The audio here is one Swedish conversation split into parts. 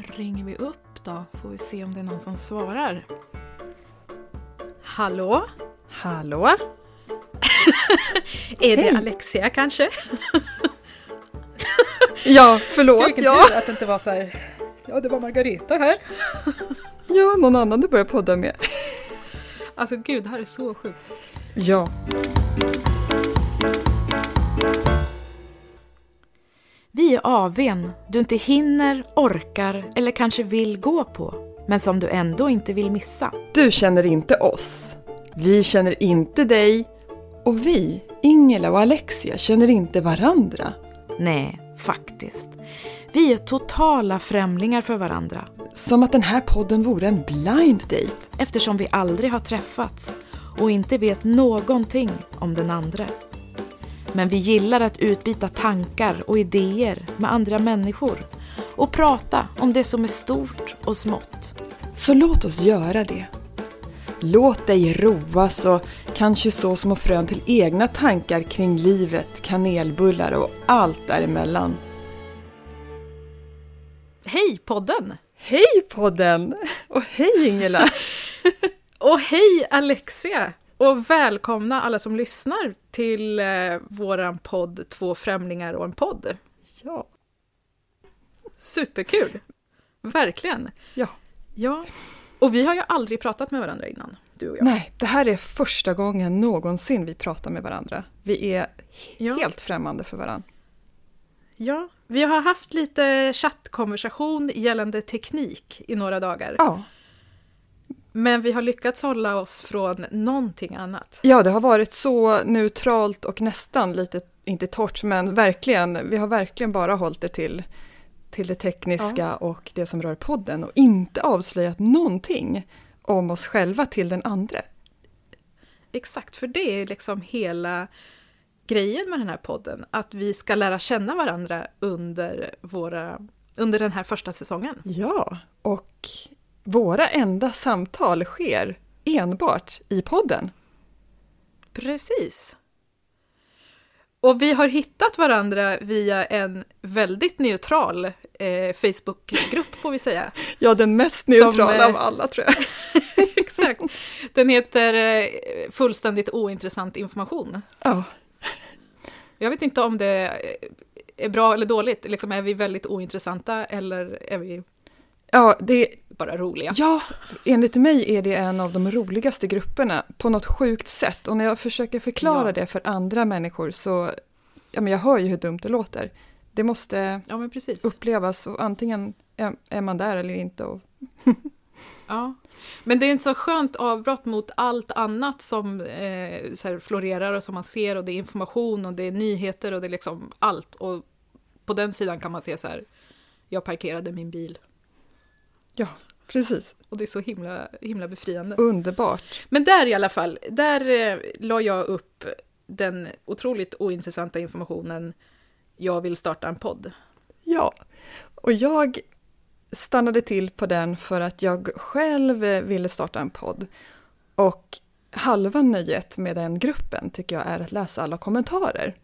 ringer vi upp då, får vi se om det är någon som svarar. Hallå? Hallå? är det Hej. Alexia kanske? Ja, förlåt. Vilken Ja. tur att det inte var så här. Ja, det var Margareta här. ja, någon annan du börjar podda med. Alltså gud, det här är så sjukt. Ja. Är AWn du inte hinner, orkar eller kanske vill gå på, men som du ändå inte vill missa. Du känner inte oss. Vi känner inte dig. Och vi, Ingela och Alexia, känner inte varandra. Nej, faktiskt. Vi är totala främlingar för varandra Som att den här podden vore en blind date. eftersom vi aldrig har träffats och inte vet någonting om den andra. Men vi gillar att utbyta tankar och idéer med andra människor och prata om det som är stort och smått. Så låt oss göra det. Låt dig roas och kanske så små frön till egna tankar kring livet, kanelbullar och allt däremellan. Hej podden! Hej podden! Och hej Ingela! Och hej Alexia! Och välkomna alla som lyssnar till eh, våran podd Två främlingar och en podd. Ja. Superkul! Verkligen! Ja. Ja. Och vi har ju aldrig pratat med varandra innan, du och jag. Nej, det här är första gången någonsin vi pratar med varandra. Vi är Ja. helt främmande för varandra. Ja, vi har haft lite chattkonversation gällande teknik i några dagar. Ja. Men vi har lyckats hålla oss från någonting annat. ja, det har varit så neutralt och nästan lite, inte torrt, men verkligen, vi har verkligen bara hållit det till, till det tekniska och det som rör podden och inte avslöjat någonting om oss själva till den andra. Exakt, för det är liksom hela grejen med den här podden. Att vi ska lära känna varandra under, våra, under den här första säsongen. Ja, och våra enda samtal sker enbart i podden. Precis. Och vi har hittat varandra via en väldigt neutral eh, Facebookgrupp får vi säga. Ja, den mest Som, neutrala eh, av alla tror jag. Exakt. Den heter eh, Fullständigt ointressant information. Ja, Jag vet inte om det är bra eller dåligt. Liksom, är vi väldigt ointressanta eller är vi ja, det, bara roliga? ja, enligt mig är det en av de roligaste grupperna på något sjukt sätt. Och när jag försöker förklara Ja. det för andra människor så, ja men jag hör ju hur dumt det låter. Det måste Ja, upplevas och antingen är, är man där eller inte. Och, Ja. Men det är ett så skönt avbrott mot allt annat som eh, så här florerar och som man ser och det är information och det är nyheter och det är liksom allt. Och på den sidan kan man se så här, jag parkerade min bil ja, precis. och det är så himla, himla befriande. Underbart. Men där i alla fall, där eh, la jag upp den otroligt ointressanta informationen jag vill starta en podd. Ja, och jag stannade till på den för att jag själv eh, ville starta en podd. Och halva nöjet med den gruppen tycker jag är att läsa alla kommentarer.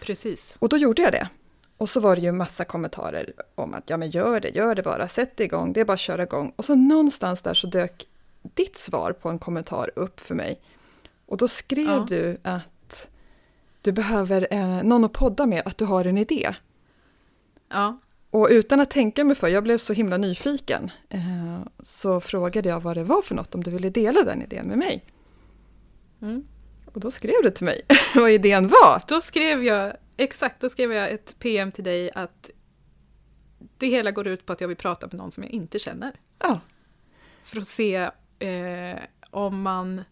Precis. Och då gjorde jag det. Och så var det ju massa kommentarer om att ja men gör det, gör det bara, sätt det igång, det är bara att köra igång. Och så någonstans där så dök ditt svar på en kommentar upp för mig. Och då skrev Ja. du att du behöver eh, någon att podda med, att du har en idé. Ja, Och utan att tänka mig för, jag blev så himla nyfiken, eh, så frågade jag vad det var för något, om du ville dela den idén med mig. mm. Och då skrev du till mig vad idén var. Då skrev jag, exakt, då skrev jag ett PM till dig att det hela går ut på att jag vill prata med någon som jag inte känner. Ja, För att se eh, om man,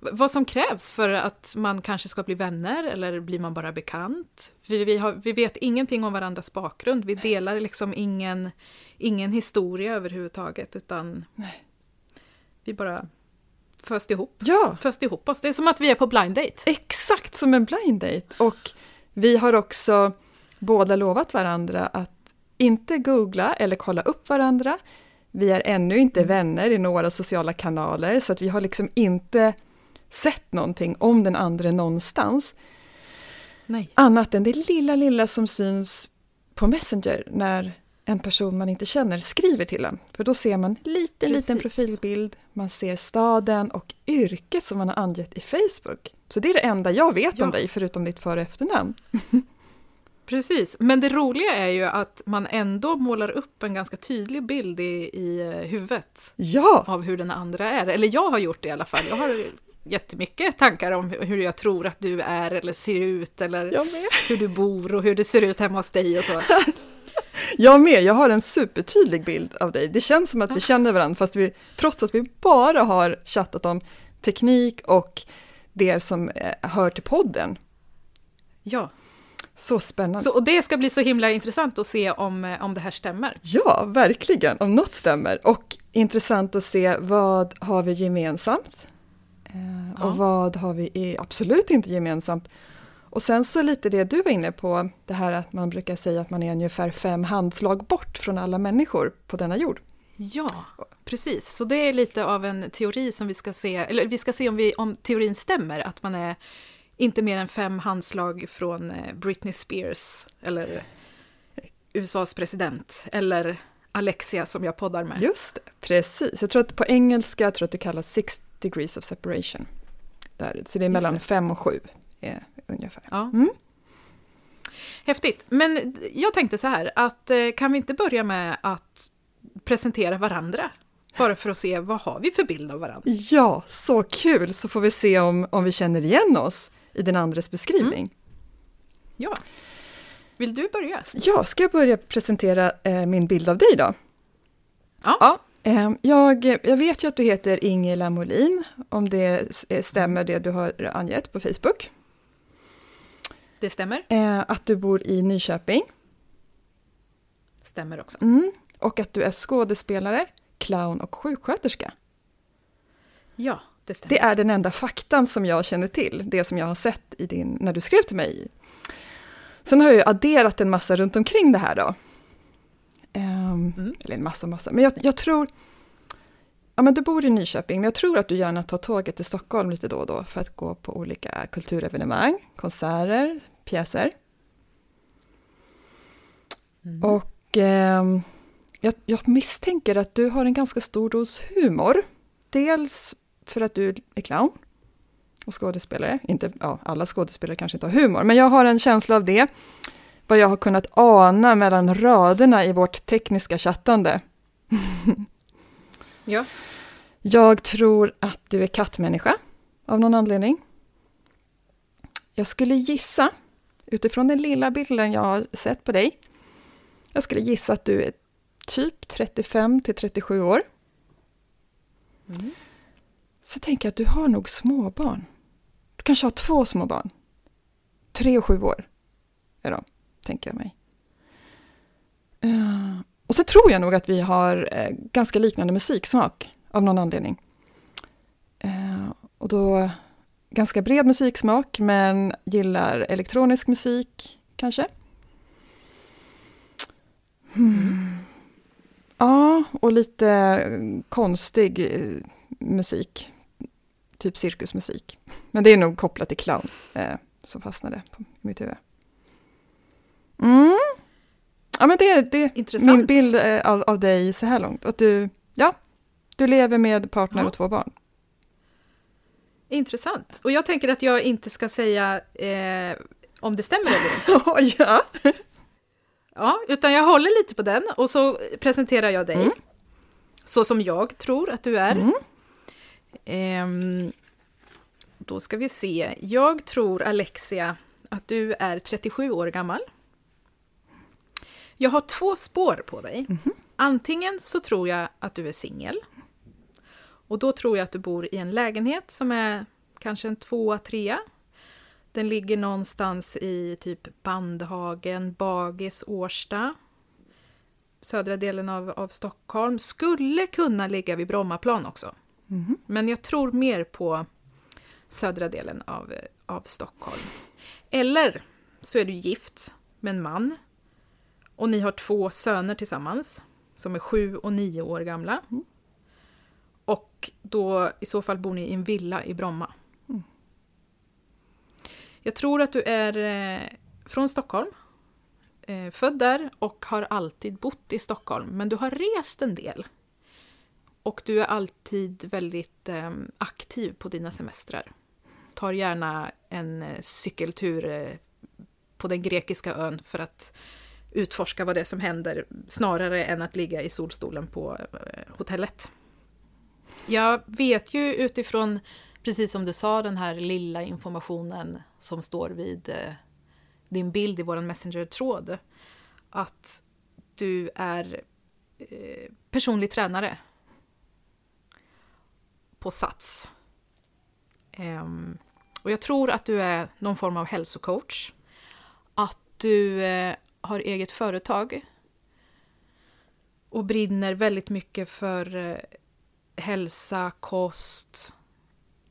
vad som krävs för att man kanske ska bli vänner eller blir man bara bekant. Vi, vi, har, vi vet ingenting om varandras bakgrund, vi delar liksom ingen, ingen historia överhuvudtaget utan Nej. vi bara föst ihop, ja, föst ihop oss. Det är som att vi är på blind date. exakt som en blind date. Och vi har också båda lovat varandra att inte googla eller kolla upp varandra. Vi är ännu inte vänner i några sociala kanaler, så att vi har liksom inte sett någonting om den andra någonstans. Nej. Annat än det lilla, lilla som syns på Messenger när en person man inte känner skriver till en. För då ser man liten, liten Precis. profilbild, man ser staden och yrket som man har angett i Facebook. Så det är det enda jag vet Ja. om dig, förutom ditt för och efternamn. Precis, men det roliga är ju att man ändå målar upp en ganska tydlig bild i, i eh, huvudet Ja! av hur den andra är. Eller jag har gjort det i alla fall. Jag har jättemycket tankar om hur jag tror att du är eller ser ut eller hur du bor och hur det ser ut hemma hos dig och så. Jag med, jag har en supertydlig bild av dig. Det känns som att vi känner varandra fast vi, trots att vi bara har chattat om teknik och det som eh, hör till podden. Ja, Så spännande. så, och det ska bli så himla intressant att se om, eh, om det här stämmer. Ja, verkligen, om något stämmer. Och intressant att se vad har vi gemensamt? Eh, Ja. Och vad har vi absolut inte gemensamt? Och sen så lite det du var inne på, det här att man brukar säga att man är ungefär fem handslag bort från alla människor på denna jord. Ja, precis. Så det är lite av en teori som vi ska se, eller vi ska se om, vi, om teorin stämmer, att man är inte mer än fem handslag från eh, Britney Spears, eller USAs president, eller Alexia som jag poddar med. Just det, precis. Jag tror att på engelska jag tror att det kallas six degrees of separation. Där, så det är mellan det. fem och sju eh, ungefär. Ja. Mm. Häftigt. Men jag tänkte så här, att eh, kan vi inte börja med att presentera varandra? Bara för att se vad har vi för bild av varandra? Ja, så kul! Så får vi se om, om vi känner igen oss i den andres beskrivning. Ja. Vill du börja? Ja, ska jag börja presentera eh, min bild av dig då? Ja. Eh, jag, jag vet ju att du heter Ingela Molin, om det eh, stämmer det du har angett på Facebook. Det stämmer. Eh, att du bor i Nyköping Stämmer också. mm. och att du är skådespelare, clown och sjuksköterska. Ja, det stämmer. Det är den enda faktan som jag känner till, det som jag har sett i din, när du skrev till mig. Sen har jag ju adderat en massa runt omkring det här då. Ehm, Mm. Eller en massa, massa. Men jag, jag tror... Ja, men du bor i Nyköping, men jag tror att du gärna tar tåget till Stockholm lite då och då för att gå på olika kulturevenemang, konserter, pjäser. Mm. Och ehm, jag, jag misstänker att du har en ganska stor dos humor. Dels för att du är clown och skådespelare. Inte, ja, alla skådespelare kanske inte har humor, men jag har en känsla av det. Vad jag har kunnat ana mellan raderna i vårt tekniska chattande. Ja. Jag tror att du är kattmänniska av någon anledning. Jag skulle gissa, utifrån den lilla bilden jag har sett på dig, jag skulle gissa att du är typ 35 till 37 år. Mm. Så tänker jag att du har nog småbarn. Du kanske har två små barn. Tre och sju år är de, tänker jag mig. Eh, och så tror jag nog att vi har eh, ganska liknande musiksmak av någon anledning. Eh, och då ganska bred musiksmak, men gillar elektronisk musik kanske. Hmm. Ja, och lite eh, konstig eh, musik. Typ cirkusmusik. Men det är nog kopplat till clown eh, som fastnade på mitt huvud. Mm. Ja, men det är, det är min bild eh, av, av dig så här långt. Att du, ja, du lever med partner Ja. och två barn. Intressant. Och jag tänker att jag inte ska säga eh, om det stämmer eller inte. ja. Ja, utan jag håller lite på den och så presenterar jag dig. Mm. Så som jag tror att du är. Mm. Ehm, då ska vi se. Jag tror, Alexia, att du är 37 år gammal. Jag har två spår på dig. Antingen så tror jag att du är singel. Och då tror jag att du bor i en lägenhet som är kanske en tvåa, trea. Den ligger någonstans i typ Bandhagen, Bagis, Årsta. Södra delen av, av Stockholm. Skulle kunna ligga vid Brommaplan också. Mhm. Men jag tror mer på södra delen av, av Stockholm. Eller så är du gift med en man och ni har två söner tillsammans som är sju och nio år gamla. Och då i så fall bor ni i en villa i Bromma. Jag tror att du är eh, från Stockholm. eh, född där och har alltid bott i Stockholm, men du har rest en del. Och du är alltid väldigt eh, aktiv på dina semestrar. Tar gärna en eh, cykeltur eh, på den grekiska ön för att utforska vad det är som händer, snarare än att ligga i solstolen på eh, hotellet. Jag vet ju utifrån, precis som du sa, den här lilla informationen som står vid eh, din bild i vår Messenger-tråd, att du är eh, personlig tränare på Sats. Um, och jag tror att du är någon form av hälsocoach. Att du eh, har eget företag och brinner väldigt mycket för eh, hälsa, kost.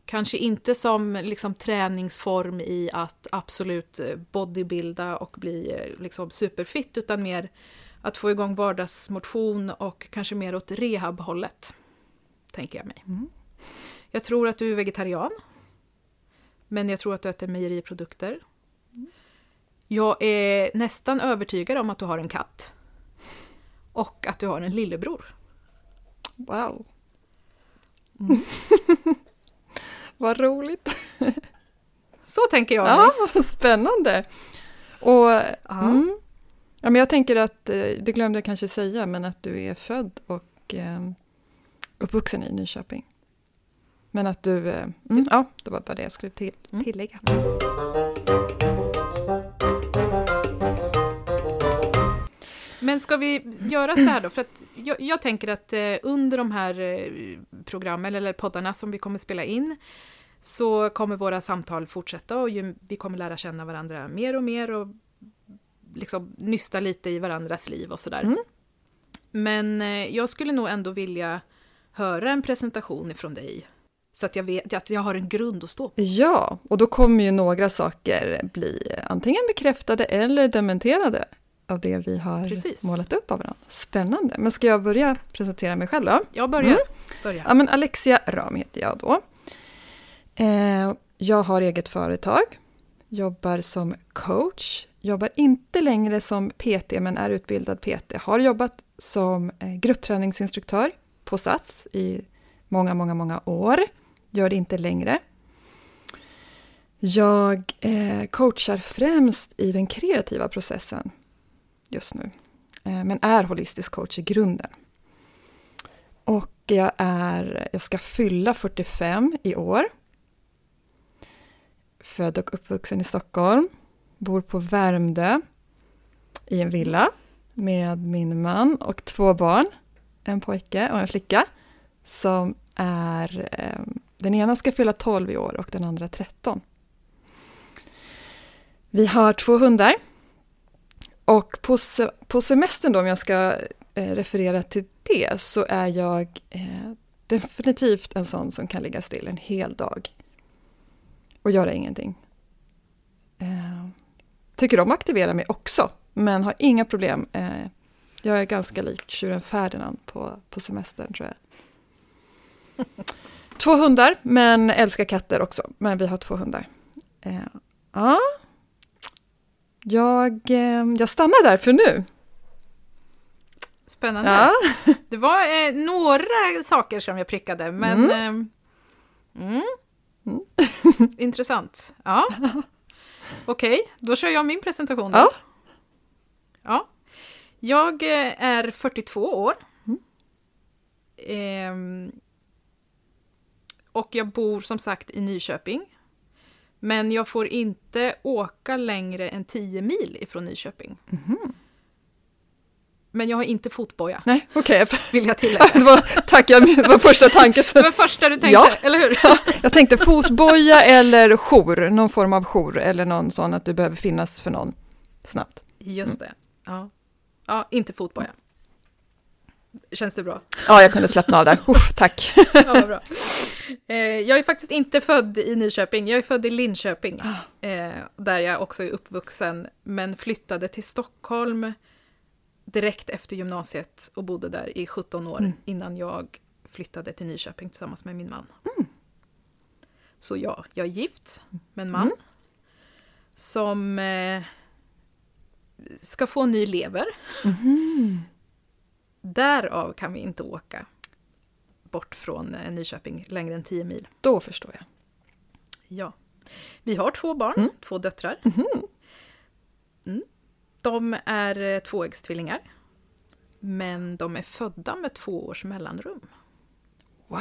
Kanske inte som liksom, träningsform i att absolut eh, bodybuilda och bli eh, liksom, superfit, utan mer att få igång vardagsmotion och kanske mer åt rehabhållet, tänker jag mig. Mm. Jag tror att du är vegetarian, men jag tror att du äter mejeriprodukter. Jag är nästan övertygad om att du har en katt. Och att du har en lillebror. Wow. Mm. Vad roligt. Så tänker jag. Ja, vad spännande. Och, mm, ja, men jag tänker att, eh, det glömde jag kanske säga, men att du är född och eh, uppvuxen i Nyköping. Men att du, eh, mm, ja, det var bara det jag skulle till, mm. Men ska vi göra så här då? För att jag, jag tänker att eh, under de här eh, programmen, eller poddarna som vi kommer spela in, så kommer våra samtal fortsätta och ju, vi kommer lära känna varandra mer och mer och liksom nysta lite i varandras liv och sådär. Mm. Men eh, jag skulle nog ändå vilja höra en presentation ifrån dig. Så att jag vet att jag har en grund att stå på. Ja, och då kommer ju några saker bli antingen bekräftade eller dementerade av det vi har Precis. målat upp av varandra. Spännande. Men ska jag börja presentera mig själv då? Jag börjar. Mm. börjar. Ja, men Alexia Ram heter jag då. Eh, jag har eget företag, jobbar som coach, jobbar inte längre som PT men är utbildad PT. Har jobbat som eh, gruppträningsinstruktör på Sats i många, många, många år. Gör det inte längre. Jag eh, coachar främst i den kreativa processen just nu. Eh, men är holistisk coach i grunden. Och jag, är, jag ska fylla 45 i år. Född och uppvuxen i Stockholm. Bor på Värmdö i en villa med min man och två barn. En pojke och en flicka. Som är, eh, den ena ska fylla 12 i år och den andra 13. Vi har två hundar och på, på semestern då, om jag ska eh, referera till det, så är jag eh, definitivt en sån som kan ligga still en hel dag och göra ingenting. Eh, tycker om att aktivera mig också, men har inga problem. Eh, jag är ganska lik tjuren Ferdinand på, på semestern, tror jag. två hundar, men älskar katter också. Men vi har två hundar. Eh, ja, jag, eh, jag stannar där för nu. Spännande. Ja. Det var eh, några saker som jag prickade, men... Mm. Eh, mm. Mm. Intressant. Ja. Okej, okay, då kör jag min presentation. Då. Ja. ja. Jag eh, är 42 år. Eh, och jag bor som sagt i Nyköping. Men jag får inte åka längre än 10 mil ifrån Nyköping. Mm. Men jag har inte fotboja. Nej, okej. Okay. Vill jag tillägga. det var, tack, jag, det var första tanken. Det var första du tänkte, ja. eller hur? jag tänkte fotboja eller jour, någon form av jour eller någon sån att du behöver finnas för någon snabbt. Just det. Ja, ja inte fotboja. Känns det bra? Ja, jag kunde slappna av där. Uff, tack. Ja, bra. Eh, jag är faktiskt inte född i Nyköping, jag är född i Linköping. Ah. Eh, där jag också är uppvuxen, men flyttade till Stockholm direkt efter gymnasiet och bodde där i 17 år mm. innan jag flyttade till Nyköping tillsammans med min man. Mm. Så ja, jag är gift med en man mm. som eh, ska få ny lever. Mhm. Därav kan vi inte åka bort från eh, Nyköping längre än 10 mil. Då förstår jag. Ja. Vi har två barn, Mm. två döttrar. Mhm. Mm. De är eh, tvåäggstvillingar. Men de är födda med två års mellanrum. Wow!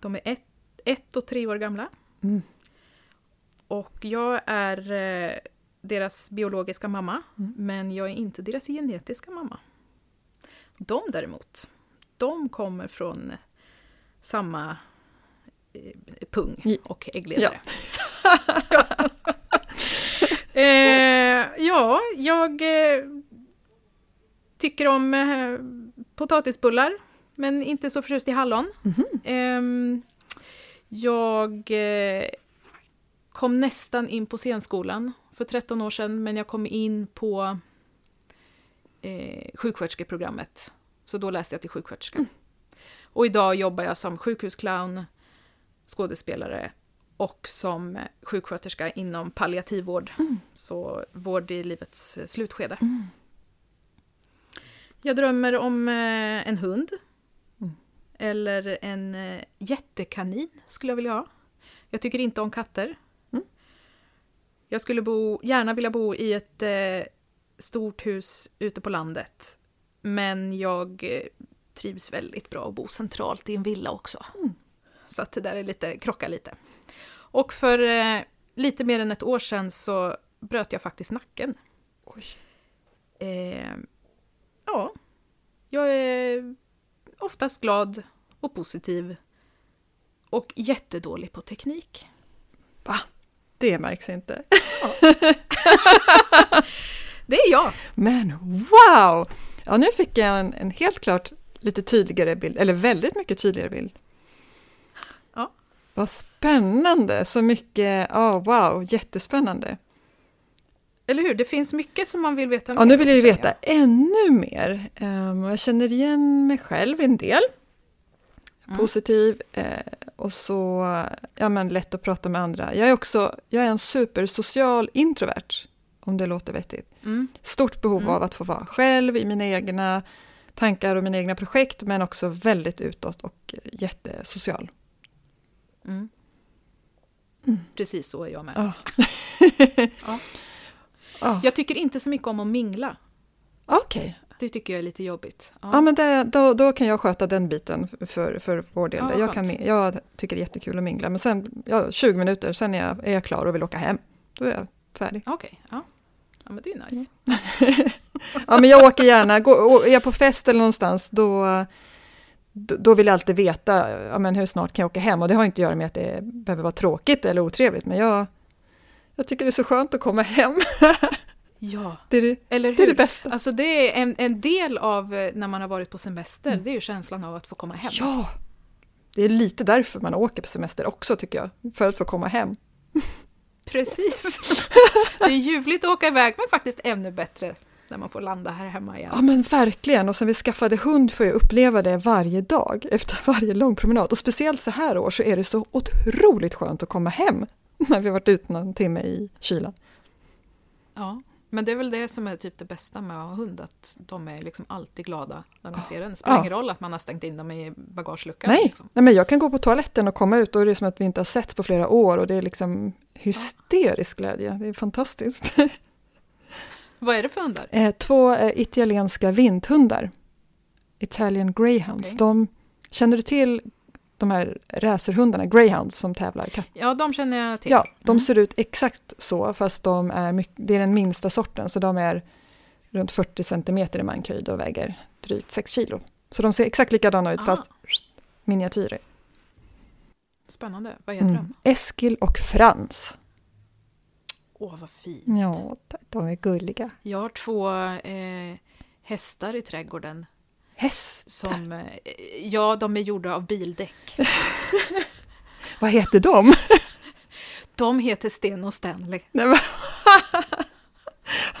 De är ett, ett och tre år gamla. Mm. Och jag är eh, deras biologiska mamma, Mm. men jag är inte deras genetiska mamma. De däremot, de kommer från samma eh, pung och äggledare. Ja, eh, ja jag eh, tycker om eh, potatisbullar, men inte så förtjust i hallon. Mhm. Ehm, jag eh, kom nästan in på scenskolan för 13 år sedan, men jag kom in på eh, sjuksköterskeprogrammet. Så då läste jag till sjuksköterska. Och idag jobbar jag som sjukhusclown, skådespelare och som sjuksköterska inom palliativvård. Så vård i livets slutskede. Mm. Jag drömmer om eh, en hund. Mm. Eller en eh, jättekanin skulle jag vilja ha. Jag tycker inte om katter. Mm. Jag skulle bo, gärna vilja bo i ett eh, stort hus ute på landet. Men jag eh, trivs väldigt bra att bo centralt i en villa också. Mm. Så att det där är lite, krockar lite. Och för eh, lite mer än ett år sedan så bröt jag faktiskt nacken. Eh, ja, jag är oftast glad och positiv. Och jättedålig på teknik. Va? Det märks inte. Det är jag! Men wow! Ja, nu fick jag en, en helt klart lite tydligare bild, eller väldigt mycket tydligare bild. Ja. Vad spännande! Så mycket, ja wow, jättespännande. Eller hur? Det finns mycket som man vill veta Ja, nu vill jag ju veta ännu mer. Um, jag känner igen mig själv en del. Mm. Positiv eh, och så ja, men lätt att prata med andra. Jag är också jag är en supersocial introvert, om det låter vettigt. Mm. Stort behov Mm. av att få vara själv i mina egna tankar och mina egna projekt, men också väldigt utåt och jättesocial. Mm. Mm. Precis så är jag med. Ja. Ja. Ja, Jag tycker inte så mycket om att mingla. Okej, Det tycker jag är lite jobbigt. Ja. ja, men det, då, då kan jag sköta den biten för, för vår del. Ja, jag, kan, jag tycker det är jättekul att mingla, men sen ja, 20 minuter, sen är jag, är jag klar och vill åka hem. Då är jag färdig. Okej, ja. Ja. men det är nice. Ja, men jag åker gärna, gå, och är jag på fest eller någonstans, då, då vill jag alltid veta ja, men hur snart kan jag åka hem. Och det har inte att göra med att det behöver vara tråkigt eller otrevligt, men jag, jag tycker det är så skönt att komma hem. Ja, Det är det, eller det, är det hur? bästa. Alltså det är en, en del av eh, när man har varit på semester, Mm. det är ju känslan av att få komma hem. Ja! Det är lite därför man åker på semester också, tycker jag. För att få komma hem. Precis. det är ljuvligt att åka iväg, men faktiskt ännu bättre när man får landa här hemma igen. Ja, men verkligen. Och sen vi skaffade hund får jag uppleva det varje dag efter varje lång promenad. Och speciellt så här år så är det så otroligt skönt att komma hem när vi varit ute någon timme i kylan. Ja, men det är väl det som är typ det bästa med att ha hund, att de är liksom alltid glada när de Ja. ser en. Det spelar Ja. ingen roll att man har stängt in dem i bagageluckan. Nej, Liksom. nej, men jag kan gå på toaletten och komma ut och det är som att vi inte har setts på flera år och det är liksom hysterisk glädje. Det är fantastiskt. Vad är det för hundar? Eh, Två eh, italienska vinthundar, Italian greyhounds. Okej. De, känner du till de här racerhundarna, greyhounds, som tävlar? Ka- Ja, de känner jag till. Ja, de Mm. ser ut exakt så, fast de är mycket, det är den minsta sorten, så de är runt 40 centimeter i mankhöjd och väger drygt 6 kilo. Så de ser exakt likadana ut, Ah. fast miniatyrer. Spännande. Vad heter Mm. de? Eskil och Frans. Åh, vad fint. Ja, de är gulliga. Jag har två eh, hästar i trädgården. Häst. Som, eh, ja, de är gjorda av bildäck. Vad heter de? De heter Sten och Stanley. Nej, men,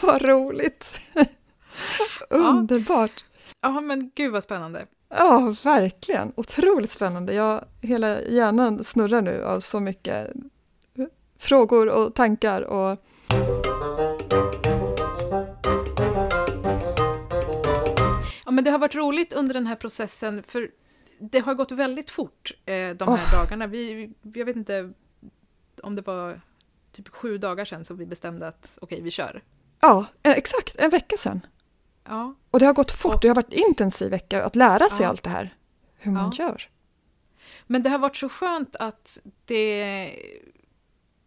vad roligt! Underbart! Ja, men gud vad spännande. Ja, verkligen. Otroligt spännande. Jag, hela hjärnan snurrar nu av så mycket frågor och tankar. Och... men det har varit roligt under den här processen, för det har gått väldigt fort eh, de här Oh. dagarna. Vi, jag vet inte om det var typ sju dagar sedan som vi bestämde att okej, vi kör. Ja, eh, exakt, en vecka sedan. Ja, Och det har gått fort, Och- det har varit intensiv vecka att lära sig Ja. allt det här. Hur man Ja. gör. men det har varit så skönt att det...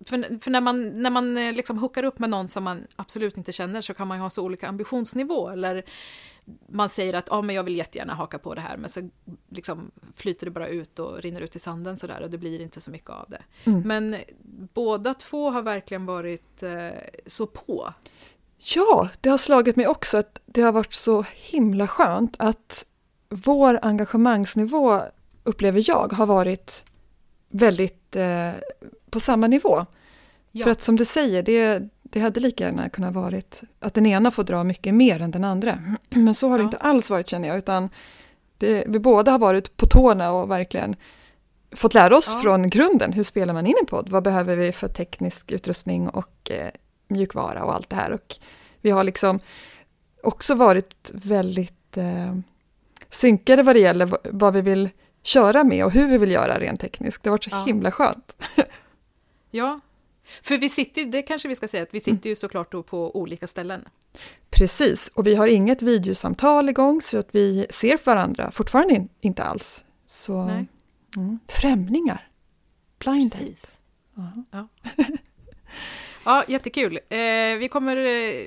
För, för när man, när man eh, liksom hookar upp med någon som man absolut inte känner så kan man ju ha så olika ambitionsnivå. Eller man säger att ah, men jag vill jättegärna haka på det här men så liksom flyter det bara ut och rinner ut i sanden sådär och det blir inte så mycket av det. Mm. Men båda två har verkligen varit eh, så på. Ja, det har slagit mig också att det har varit så himla skönt att vår engagemangsnivå, upplever jag, har varit väldigt eh, på samma nivå. Ja. För att som du säger, det, det hade lika gärna kunnat varit att den ena får dra mycket mer än den andra. Men så har det Ja. inte alls varit känner jag, utan det, vi båda har varit på tårna och verkligen fått lära oss Ja. från grunden. Hur spelar man in en podd? Vad behöver vi för teknisk utrustning och eh, mjukvara och allt det här. Och vi har liksom också varit väldigt eh, synkade vad det gäller vad vi vill köra med och hur vi vill göra rent tekniskt. Det har varit så Ja. himla skönt. Ja, för vi sitter ju, det kanske vi ska säga, att vi sitter ju såklart då på olika ställen. Precis, och vi har inget videosamtal igång så att vi ser varandra fortfarande in, inte alls. Så, Nej. mm. Främlingar. Blind date. Precis. Ja. Ja. ja, jättekul. Eh, vi kommer eh,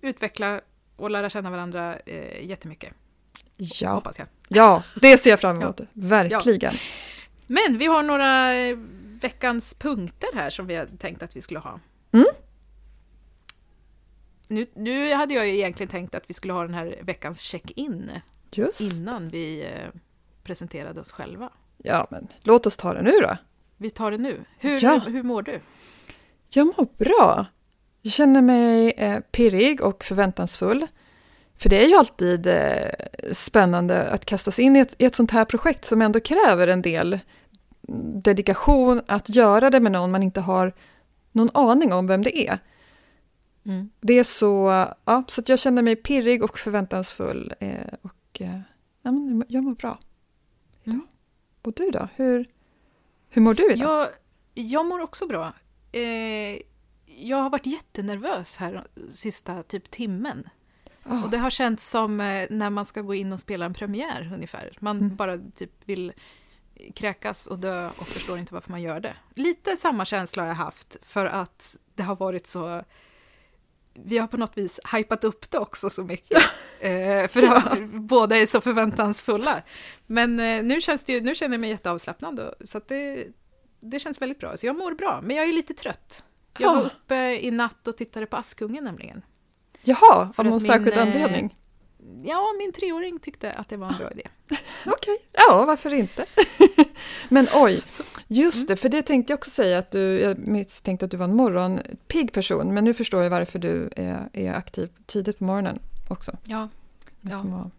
utveckla och lära känna varandra eh, jättemycket, Ja. hoppas jag. ja, det ser jag fram emot. Verkligen. Men vi har några eh, veckans punkter här som vi har tänkt att vi skulle ha. Mm. Nu, nu hade jag ju egentligen tänkt att vi skulle ha den här veckans check-in Just. innan vi eh, presenterade oss själva. Ja, men låt oss ta det nu då. Vi tar det nu. Hur, Ja. hur, hur mår du? Jag mår bra. Jag känner mig eh, pirrig och förväntansfull. För det är ju alltid eh, spännande att kastas in i ett, i ett sånt här projekt som ändå kräver en del dedikation, att göra det med någon man inte har någon aning om vem det är. Mm. Det är så, ja, så att jag känner mig pirrig och förväntansfull eh, och eh, ja, men jag mår bra. idag. Mm. Och du då? Hur, hur mår du idag? Jag, jag mår också bra. Eh, jag har varit jättenervös här sista typ timmen. Ah, Och det har känts som eh, när man ska gå in och spela en premiär ungefär. Man Mm. bara typ vill kräkas och dö och förstår inte varför man gör det. Lite samma känsla har jag haft för att det har varit så... Vi har på något vis hypat upp det också så mycket. Eh, för har, båda är så förväntansfulla. Men eh, nu, känns det ju, nu känner jag mig jätteavslappnad. Och, så det, det känns väldigt bra. Så jag mår bra, men jag är lite trött. Jag var uppe i natt och tittade på Askungen nämligen. Jaha, av någon min, särskild eh, anledning? Ja, min treåring tyckte att det var en bra idé. Okej, ja varför inte? Men oj, just Mm. det, för det tänkte jag också säga att du, jag misstänkte att du var en morgonpigg person, men nu förstår jag varför du är, är aktiv tidigt på morgonen också. Ja, Ja, små-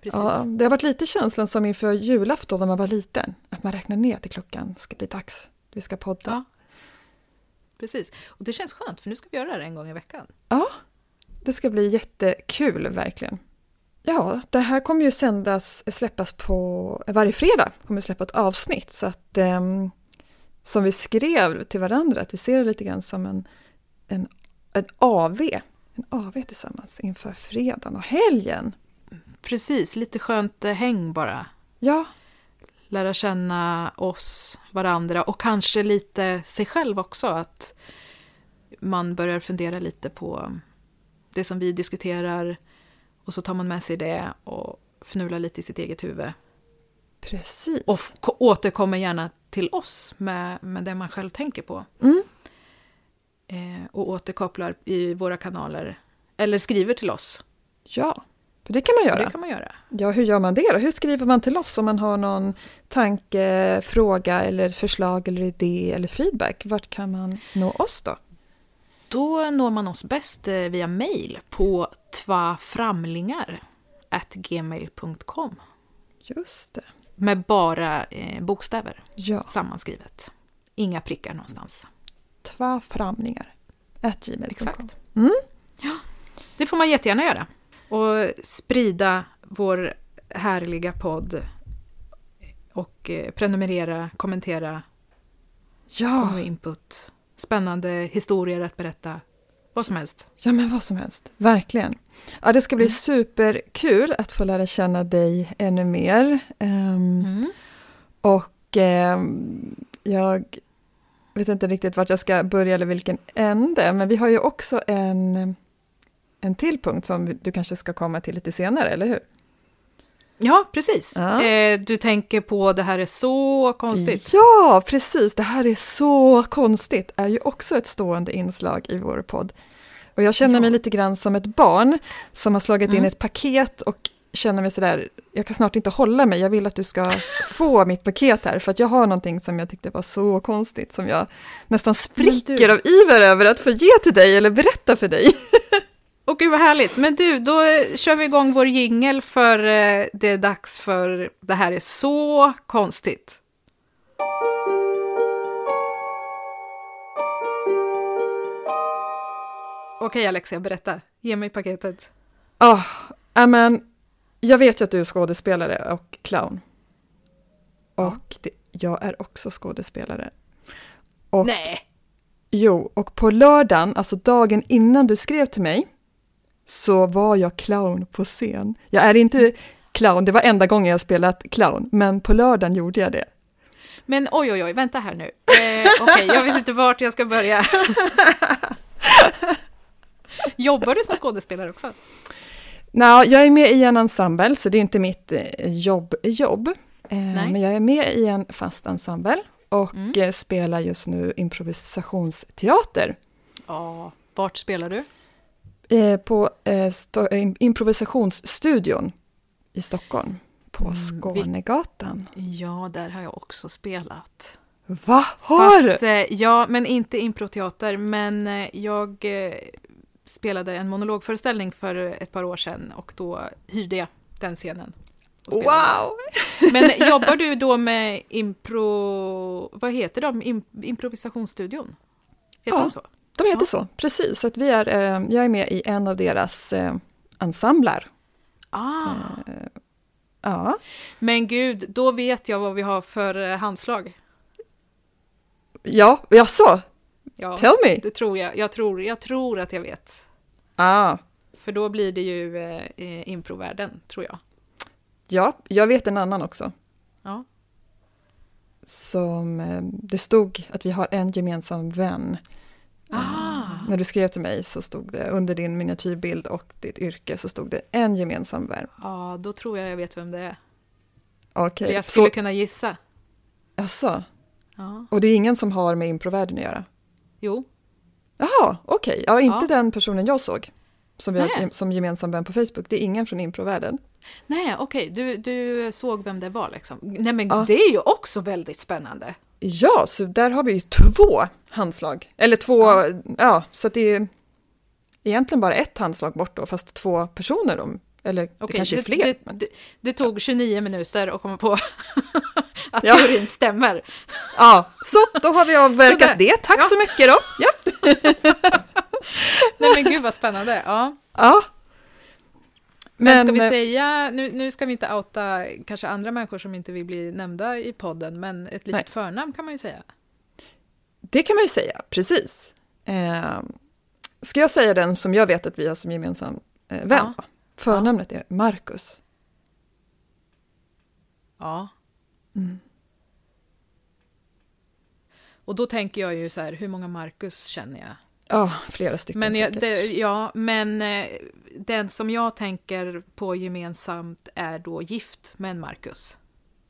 precis. ja, det har varit lite känslan som inför julafton när man var liten, att man räknar ner till klockan, det ska bli dags, vi ska podda. Ja. Precis. Och det känns skönt, för nu ska vi göra det en gång i veckan. Ja, det ska bli jättekul verkligen. Ja, det här kommer ju sändas, släppas på, varje fredag kommer släppa ett avsnitt så att ehm, som vi skrev till varandra, att vi ser det lite grann som en, en, en AV, en AV tillsammans inför fredagen och helgen. Precis, lite skönt eh, häng bara. Ja, Lära känna oss, varandra och kanske lite sig själv också. Att man börjar fundera lite på det som vi diskuterar och så tar man med sig det och fnular lite i sitt eget huvud. precis. Och återkommer gärna till oss med, med det man själv tänker på. Mm. Eh, och återkopplar i våra kanaler. Eller skriver till oss. Ja, för det kan man För göra. det kan man göra. Ja, hur gör man det då? Hur skriver man till oss om man har någon tanke, fråga eller förslag eller idé eller feedback? Vart kan man nå oss då? Då når man oss bäst eh, via mail på tvaframlingar.gmail.com Just det. med bara eh, bokstäver Ja, sammanskrivet. Inga prickar någonstans. två framningar. At gmail.com. Exakt. Mm. Ja, det får man jättegärna göra. Och sprida vår härliga podd. Och eh, prenumerera, kommentera, Ja, komma med input. Spännande historier att berätta. Vad som helst. ja men vad som helst. Verkligen. Ja, det ska bli Mm. superkul att få lära känna dig ännu mer. Ehm, Mm. Och ehm, jag vet inte riktigt vart jag ska börja eller vilken ände, men vi har ju också en, en till punkt som du kanske ska komma till lite senare, eller hur? Ja, precis. Ja. Eh, du tänker på det här är så konstigt. Ja, precis! Det här är så konstigt, är ju också ett stående inslag i vår podd. Och jag känner mig Ja. lite grann som ett barn som har slagit in Mm. ett paket och känner mig sådär, jag kan snart inte hålla mig, jag vill att du ska få mitt paket här, för att jag har någonting som jag tyckte var så konstigt, som jag nästan spricker du- av iver över att få ge till dig eller berätta för dig. Och gud vad härligt. Men du, då kör vi igång vår jingel för eh, det är dags för det här är så konstigt. Okej Alexia, berätta. Ge mig paketet. Ah, ja, men jag vet ju att du är skådespelare och clown. Och det, jag är också skådespelare. Och Nej! Jo, och på lördagen, alltså dagen innan du skrev till mig, så var jag clown på scen. Jag är inte clown, det var enda gången jag spelat clown, men på lördagen gjorde jag det. Men oj, oj, oj, vänta här nu. Eh, Okej, jag vet inte vart jag ska börja. Jobbar du som skådespelare också? Nå, jag är med i en ensemble, så det är inte mitt eh, jobb, jobb. Eh, Nej. men jag är med i en fast ensemble och Mm. eh, spelar just nu improvisationsteater. Ja. Vart spelar du? Eh, på eh, eh, improvisationsstudion i Stockholm, på Mm, Skånegatan. Ja, där har jag också spelat. Va? Har du? Eh, ja, men inte improteater, men eh, jag spelade en monologföreställning för ett par år sedan och då hyrde jag den scenen. Wow! Men jobbar du då med impro... Vad heter de? Im, improvisationsstudion? Heter Ja. de så? De heter Ja. så, precis. Att vi är, eh, jag är med i en av deras eh, ensembler. Ah. Ja, Men gud, då vet jag vad vi har för eh, handslag. ja jag så. Ja, Tell me! det tror jag. Jag tror, jag tror att jag vet. Ah, För då blir det ju eh, eh, improvärlden, tror jag. ja, jag vet en annan också. Ja. Som, eh, det stod att vi har en gemensam vän. Ah. När du skrev till mig så stod det under din miniatyrbild och ditt yrke så stod det en gemensam vän. Ja, då tror jag jag vet vem det är. Okej, Eller jag skulle så, kunna gissa. alltså, Ja. och det är ingen som har med improvärlden att göra? Jo. Jaha, okej. Ja, inte den personen jag såg. Som, vi har, Nej. som gemensam vän på Facebook. Det är ingen från improvärlden. Nej, okej, du, du såg vem det var liksom. Nej, men Ja. det är ju också väldigt spännande. Ja, så där har vi ju två handslag. Eller två, ja, så att det är egentligen bara ett handslag bort då, fast två personer. Om, eller det Okej, kanske är det, fler. det, men, det, det tog 29 minuter att komma på att Ja. teorin stämmer. ja, så då har vi avverkat Sådär. det. Tack Ja. så mycket då. Ja. Nej men gud vad spännande. Ja. ja. Men, ska vi eh, säga, nu, nu ska vi inte outa kanske andra människor som inte vill bli nämnda i podden, men ett litet Nej. förnamn kan man ju säga. Det kan man ju säga, precis. Eh, ska jag säga den som jag vet att vi har som gemensam eh, vän? Ja. Förnamnet är Marcus. Ja. Mm. Och då tänker jag ju så här, hur många Marcus känner jag? Ja, flera stycken Men, jag, det, ja, men eh, den som jag tänker på gemensamt är då gift med en Marcus.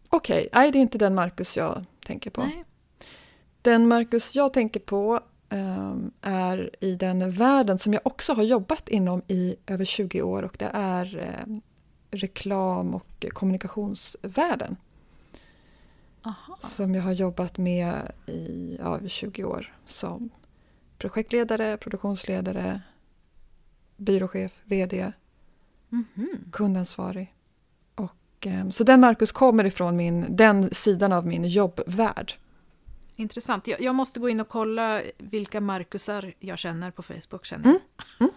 Okej, nej det är inte den Marcus jag tänker på. Nej. Den Marcus jag tänker på ehm, är i den världen som jag också har jobbat inom i över 20 år och det är ehm, reklam och kommunikationsvärlden Aha. som jag har jobbat med i ja, över 20 år som projektledare, produktionsledare, byråchef, VD, Mhm. kundansvarig. Och, ehm, så den Marcus kommer ifrån min, den sidan av min jobbvärld. Intressant. Jag, jag måste gå in och kolla vilka Marcusar jag känner på Facebook. Känner jag. Mm.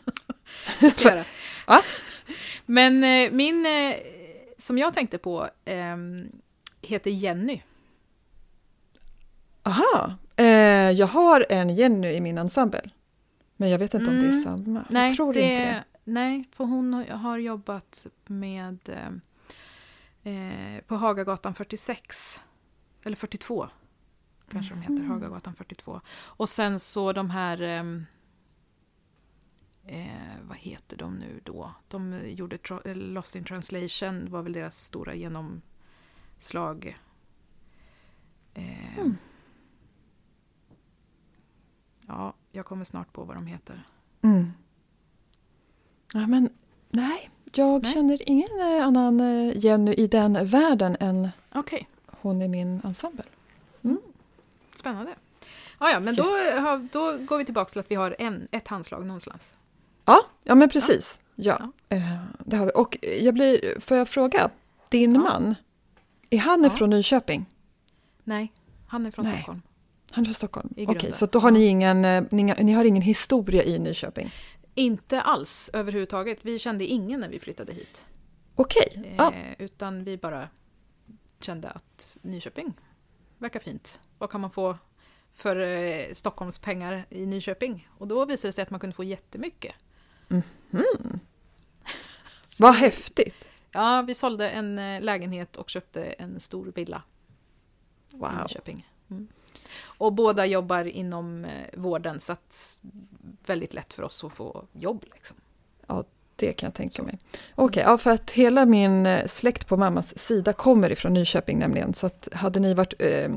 Jag göra. Ja. Men eh, min, eh, som jag tänkte på, ehm, heter Jenny. Aha, eh, jag har en Jenny i min ensemble. Men jag vet inte om det är Mm. samma. Nej, jag tror det, inte det. nej, för hon har- jobbat med eh, eh, på Hagagatan 46. Eller 42. Kanske de heter, Mhm. Hagagatan 42. Och sen så de här... ehm, Eh, vad heter de nu då? De gjorde eh, Lost in translation, det var väl deras stora genomslag. Eh, Mm. Ja, jag kommer snart på vad de heter. Mm. Ja, men nej, jag Nej. känner ingen eh, annan eh, Jenny i den världen än Okej. hon i min ensemble. Spännande. Ja, ja, men då, då går vi tillbaka till att vi har en, ett handslag någonstans. Ja, ja men precis. Ja, Ja. Eh, det har vi. Och jag blir, får jag fråga, din Ja. man, är han Ja. från Nyköping? Nej, han är från Nej. Stockholm. Han är från Stockholm? I Okej, grunden. så då har ni ingen, eh, ni, ni har ingen historia i Nyköping? Inte alls överhuvudtaget. Vi kände ingen när vi flyttade hit. Okej, Eh, ja, Utan vi bara kände att Nyköping verkar fint. Vad kan man få för eh, Stockholms pengar i Nyköping? Och då visade det sig att man kunde få jättemycket. vad häftigt! Ja, vi sålde en eh, lägenhet och köpte en stor villa i Wow. Nyköping. Och båda jobbar inom eh, vården så att väldigt lätt för oss att få jobb. Liksom. Det kan jag tänka mig. Okej, ja, för att hela min eh, släkt på mammas sida kommer ifrån Nyköping nämligen. Så att hade ni varit eh,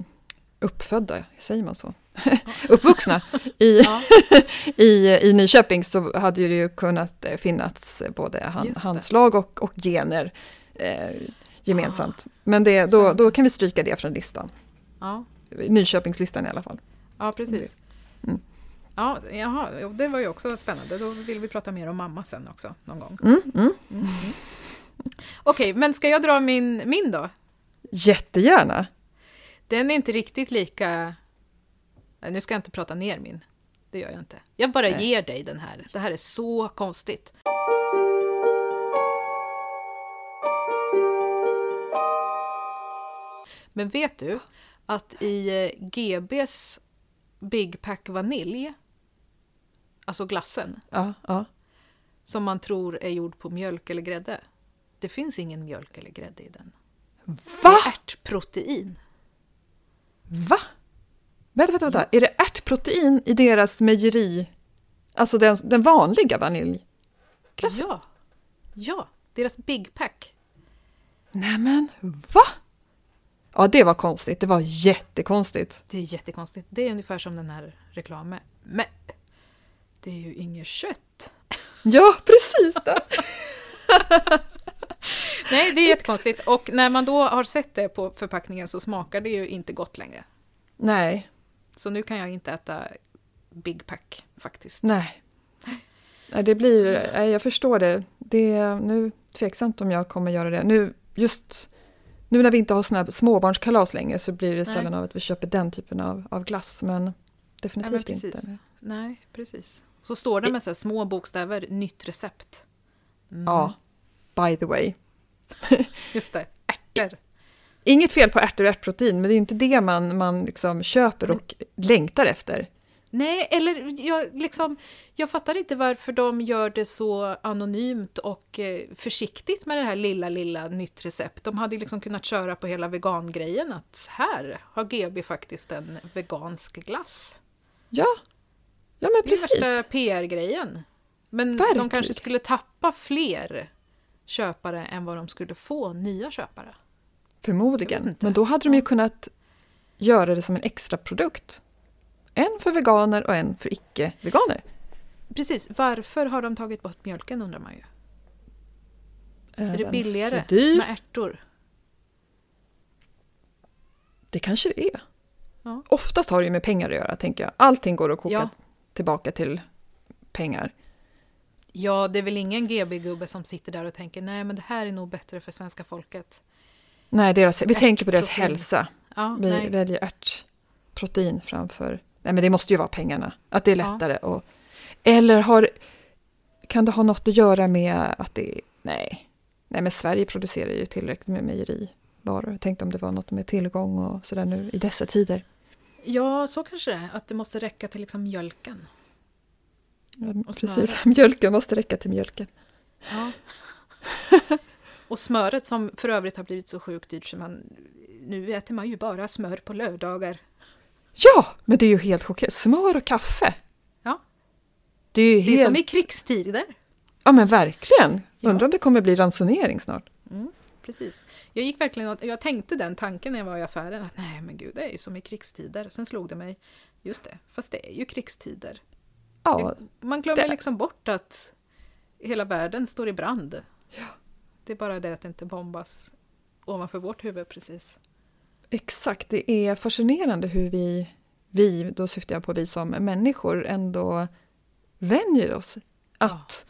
uppfödda, säger man så? Uppvuxna i, Ja, i, i Nyköping så hade det ju kunnat eh, finnas både han, handslag och, och gener eh, gemensamt. Men det, då, då kan vi stryka det från listan. ja, Nyköpingslistan i alla fall. ja precis. Mm. Ja, jaha, det var ju också spännande. Då vill vi prata mer om mamma sen också, någon gång. Mm, mm. Okej, men ska jag dra min, min då? Jättegärna! Den är inte riktigt lika... Nej, nu ska jag inte prata ner min. Det gör jag inte. Jag bara Nej. ger dig den här. Det här är så konstigt. Men vet du att i eh, GBs Big Pack Vanilj, alltså glassen, Ja, ja. som man tror är gjord på mjölk eller grädde, det finns ingen mjölk eller grädde i den. Det Va? är ärtprotein. Va? Vänta, vänta, vänta. Är det ärtprotein i deras mejeri? Alltså den, den vanliga vanilj? Glassen? Ja. ja, deras Big Pack. Nämen, va? Ja, det var konstigt. Det var jättekonstigt. Det är jättekonstigt. Det är ungefär som den här reklamen. Men det är ju inget kött. Ja, precis det. Nej, det är jättekonstigt. Och när man då har sett det på förpackningen så smakar det ju inte gott längre. Nej, Så nu kan jag inte äta Big Pack faktiskt. nej. Nej, det blir, nej, jag förstår det. Det är nu tveksamt om jag kommer göra det. Nu, just nu när vi inte har såna här småbarnskalas längre så blir det Nej. sällan av att vi köper den typen av, av glass, men definitivt Ja, men inte. Nej, precis. Så står det med så här små bokstäver, nytt recept. Mm, Ja, by the way. Just det, ärtor. Inget fel på ärtor och ärtprotein, men det är ju inte det man, man liksom köper och längtar efter. Nej, eller jag, liksom, jag fattar inte varför de gör det så anonymt och eh, försiktigt med det här lilla, lilla nytt recept. De hade liksom kunnat köra på hela vegangrejen, att här har GB faktiskt en vegansk glass. Ja, ja men Det är precis. värsta PR-grejen. Men de Verkligen. kanske skulle tappa fler köpare än vad de skulle få nya köpare. Förmodligen. Men då hade de ju kunnat göra det som en extra produkt. En för veganer och en för icke-veganer. Precis, varför har de tagit bort mjölken undrar man ju. Är det billigare med ärtor? Det kanske det är. Ja. Oftast har det ju med pengar att göra, tänker jag. Allting går att koka Ja. tillbaka till pengar. Ja, det är väl ingen GB-gubbe som sitter där och tänker nej men det här är nog bättre för svenska folket. Nej, deras, vi tänker på deras hälsa. Ja, Vi nej. väljer ärtprotein framför... Nej, men det måste ju vara pengarna. Att det är Ja. lättare. Och, eller har, kan det ha något att göra med att det Nej. Nej, men Sverige producerar ju tillräckligt med mejerivaror. Jag tänkte om det var något med tillgång och sådär nu i dessa tider. Ja, så kanske det är. Att det måste räcka till liksom mjölken. Ja, precis, mjölken måste räcka till mjölken. Ja. Och smöret som för övrigt har blivit så sjukt dyrt så man... Nu äter man ju bara smör på lördagar. Ja, men det är ju helt chockerande. Smör och kaffe. Ja. Det är ju Det är som i krigstider. Ja, men verkligen. Ja. Undrar om det kommer bli ransonering snart. Mm, precis. Jag gick verkligen och, jag tänkte den tanken när jag var i affären att nej men gud det är ju som i krigstider. Sen slog det mig, just det, fast det är ju krigstider. Ja, Man glömmer det- liksom bort att hela världen står i brand. Det är bara det att det inte bombas ovanför vårt huvud precis. Exakt. Det är fascinerande hur vi, vi, då syftar jag på vi som människor, ändå vänjer oss. Att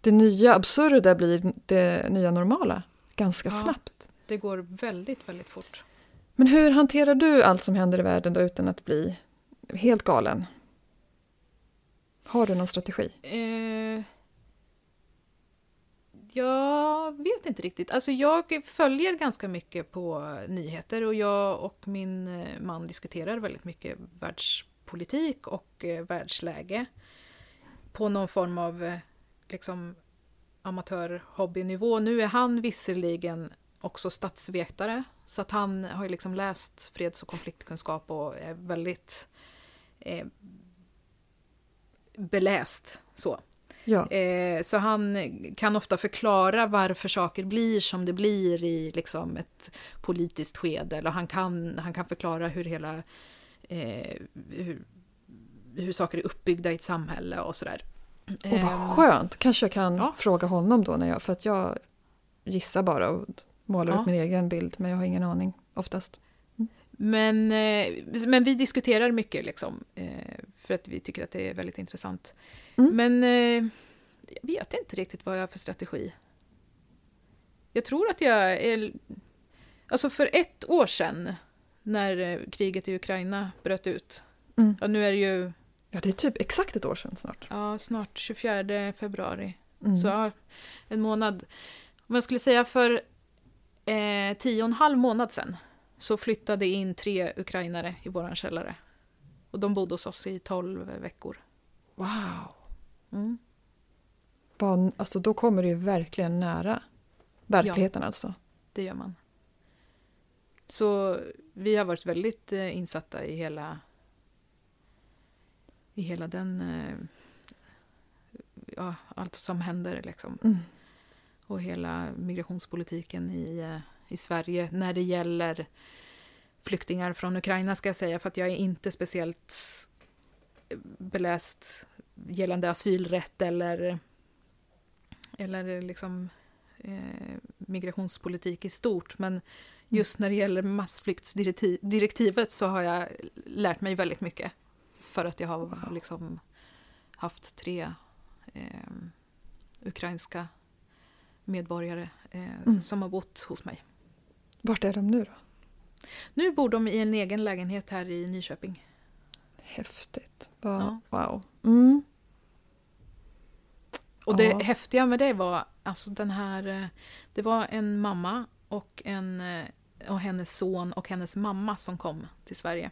det nya absurda blir det nya normala ganska Ja. snabbt. Det går väldigt, väldigt fort. Men hur hanterar du allt som händer i världen då utan att bli helt galen? Har du någon strategi? Eh, jag vet inte riktigt. Alltså jag följer ganska mycket på nyheter och jag och min eh, man diskuterar väldigt mycket världspolitik och eh, världsläge på någon form av eh, liksom amatörhobbynivå. Nu är han visserligen också statsvetare så att han har ju liksom läst freds och konfliktkunskap och är väldigt eh, beläst så. Ja, Eh, så han kan ofta förklara varför saker blir som det blir i liksom ett politiskt skede. Eller han kan, han kan förklara hur hela eh, hur, hur saker är uppbyggda i ett samhälle och sådär. och Ehm, vad skönt. Kanske jag kan ja. fråga honom då, när jag, för att jag gissar bara och målar Ja. ut min egen bild, men jag har ingen aning oftast. Men, eh, men vi diskuterar mycket liksom, eh, för att vi tycker att det är väldigt intressant. Mm. Men eh, jag vet inte riktigt vad jag har för strategi. Jag tror att jag är... Alltså för ett år sedan, när kriget i Ukraina bröt ut. Mm. Ja, nu är det ju Ja, det är typ exakt ett år sedan snart. ja, snart 24 februari. Mm. Så ja, en månad. Om jag skulle säga för eh, tio och en halv månad sedan så flyttade in tre ukrainare i våran källare. Och de bodde hos oss i 12 veckor. Wow! Mm. Vad- Alltså, då kommer det ju verkligen nära verkligheten alltså. Det gör man. Så vi har varit väldigt eh, insatta i hela i hela den eh, ja, allt som händer liksom. Mm. och hela migrationspolitiken i, eh, i Sverige när det gäller flyktingar från Ukraina ska jag säga, för att jag är inte speciellt beläst gällande asylrätt eller, eller liksom, eh, migrationspolitik i stort. Men just när det gäller massflyktsdirektivet så har jag lärt mig väldigt mycket. För att jag har Wow. liksom haft tre eh, ukrainska medborgare eh, Mm. som har bott hos mig. Vart är de nu då? Nu bor de i en egen lägenhet här i Nyköping. Häftigt. Vad- Ja. Wow. Mm. Och det Ja. häftiga med det var alltså den här... eh, Det var en mamma och, en, eh, och hennes son och hennes mamma som kom till Sverige.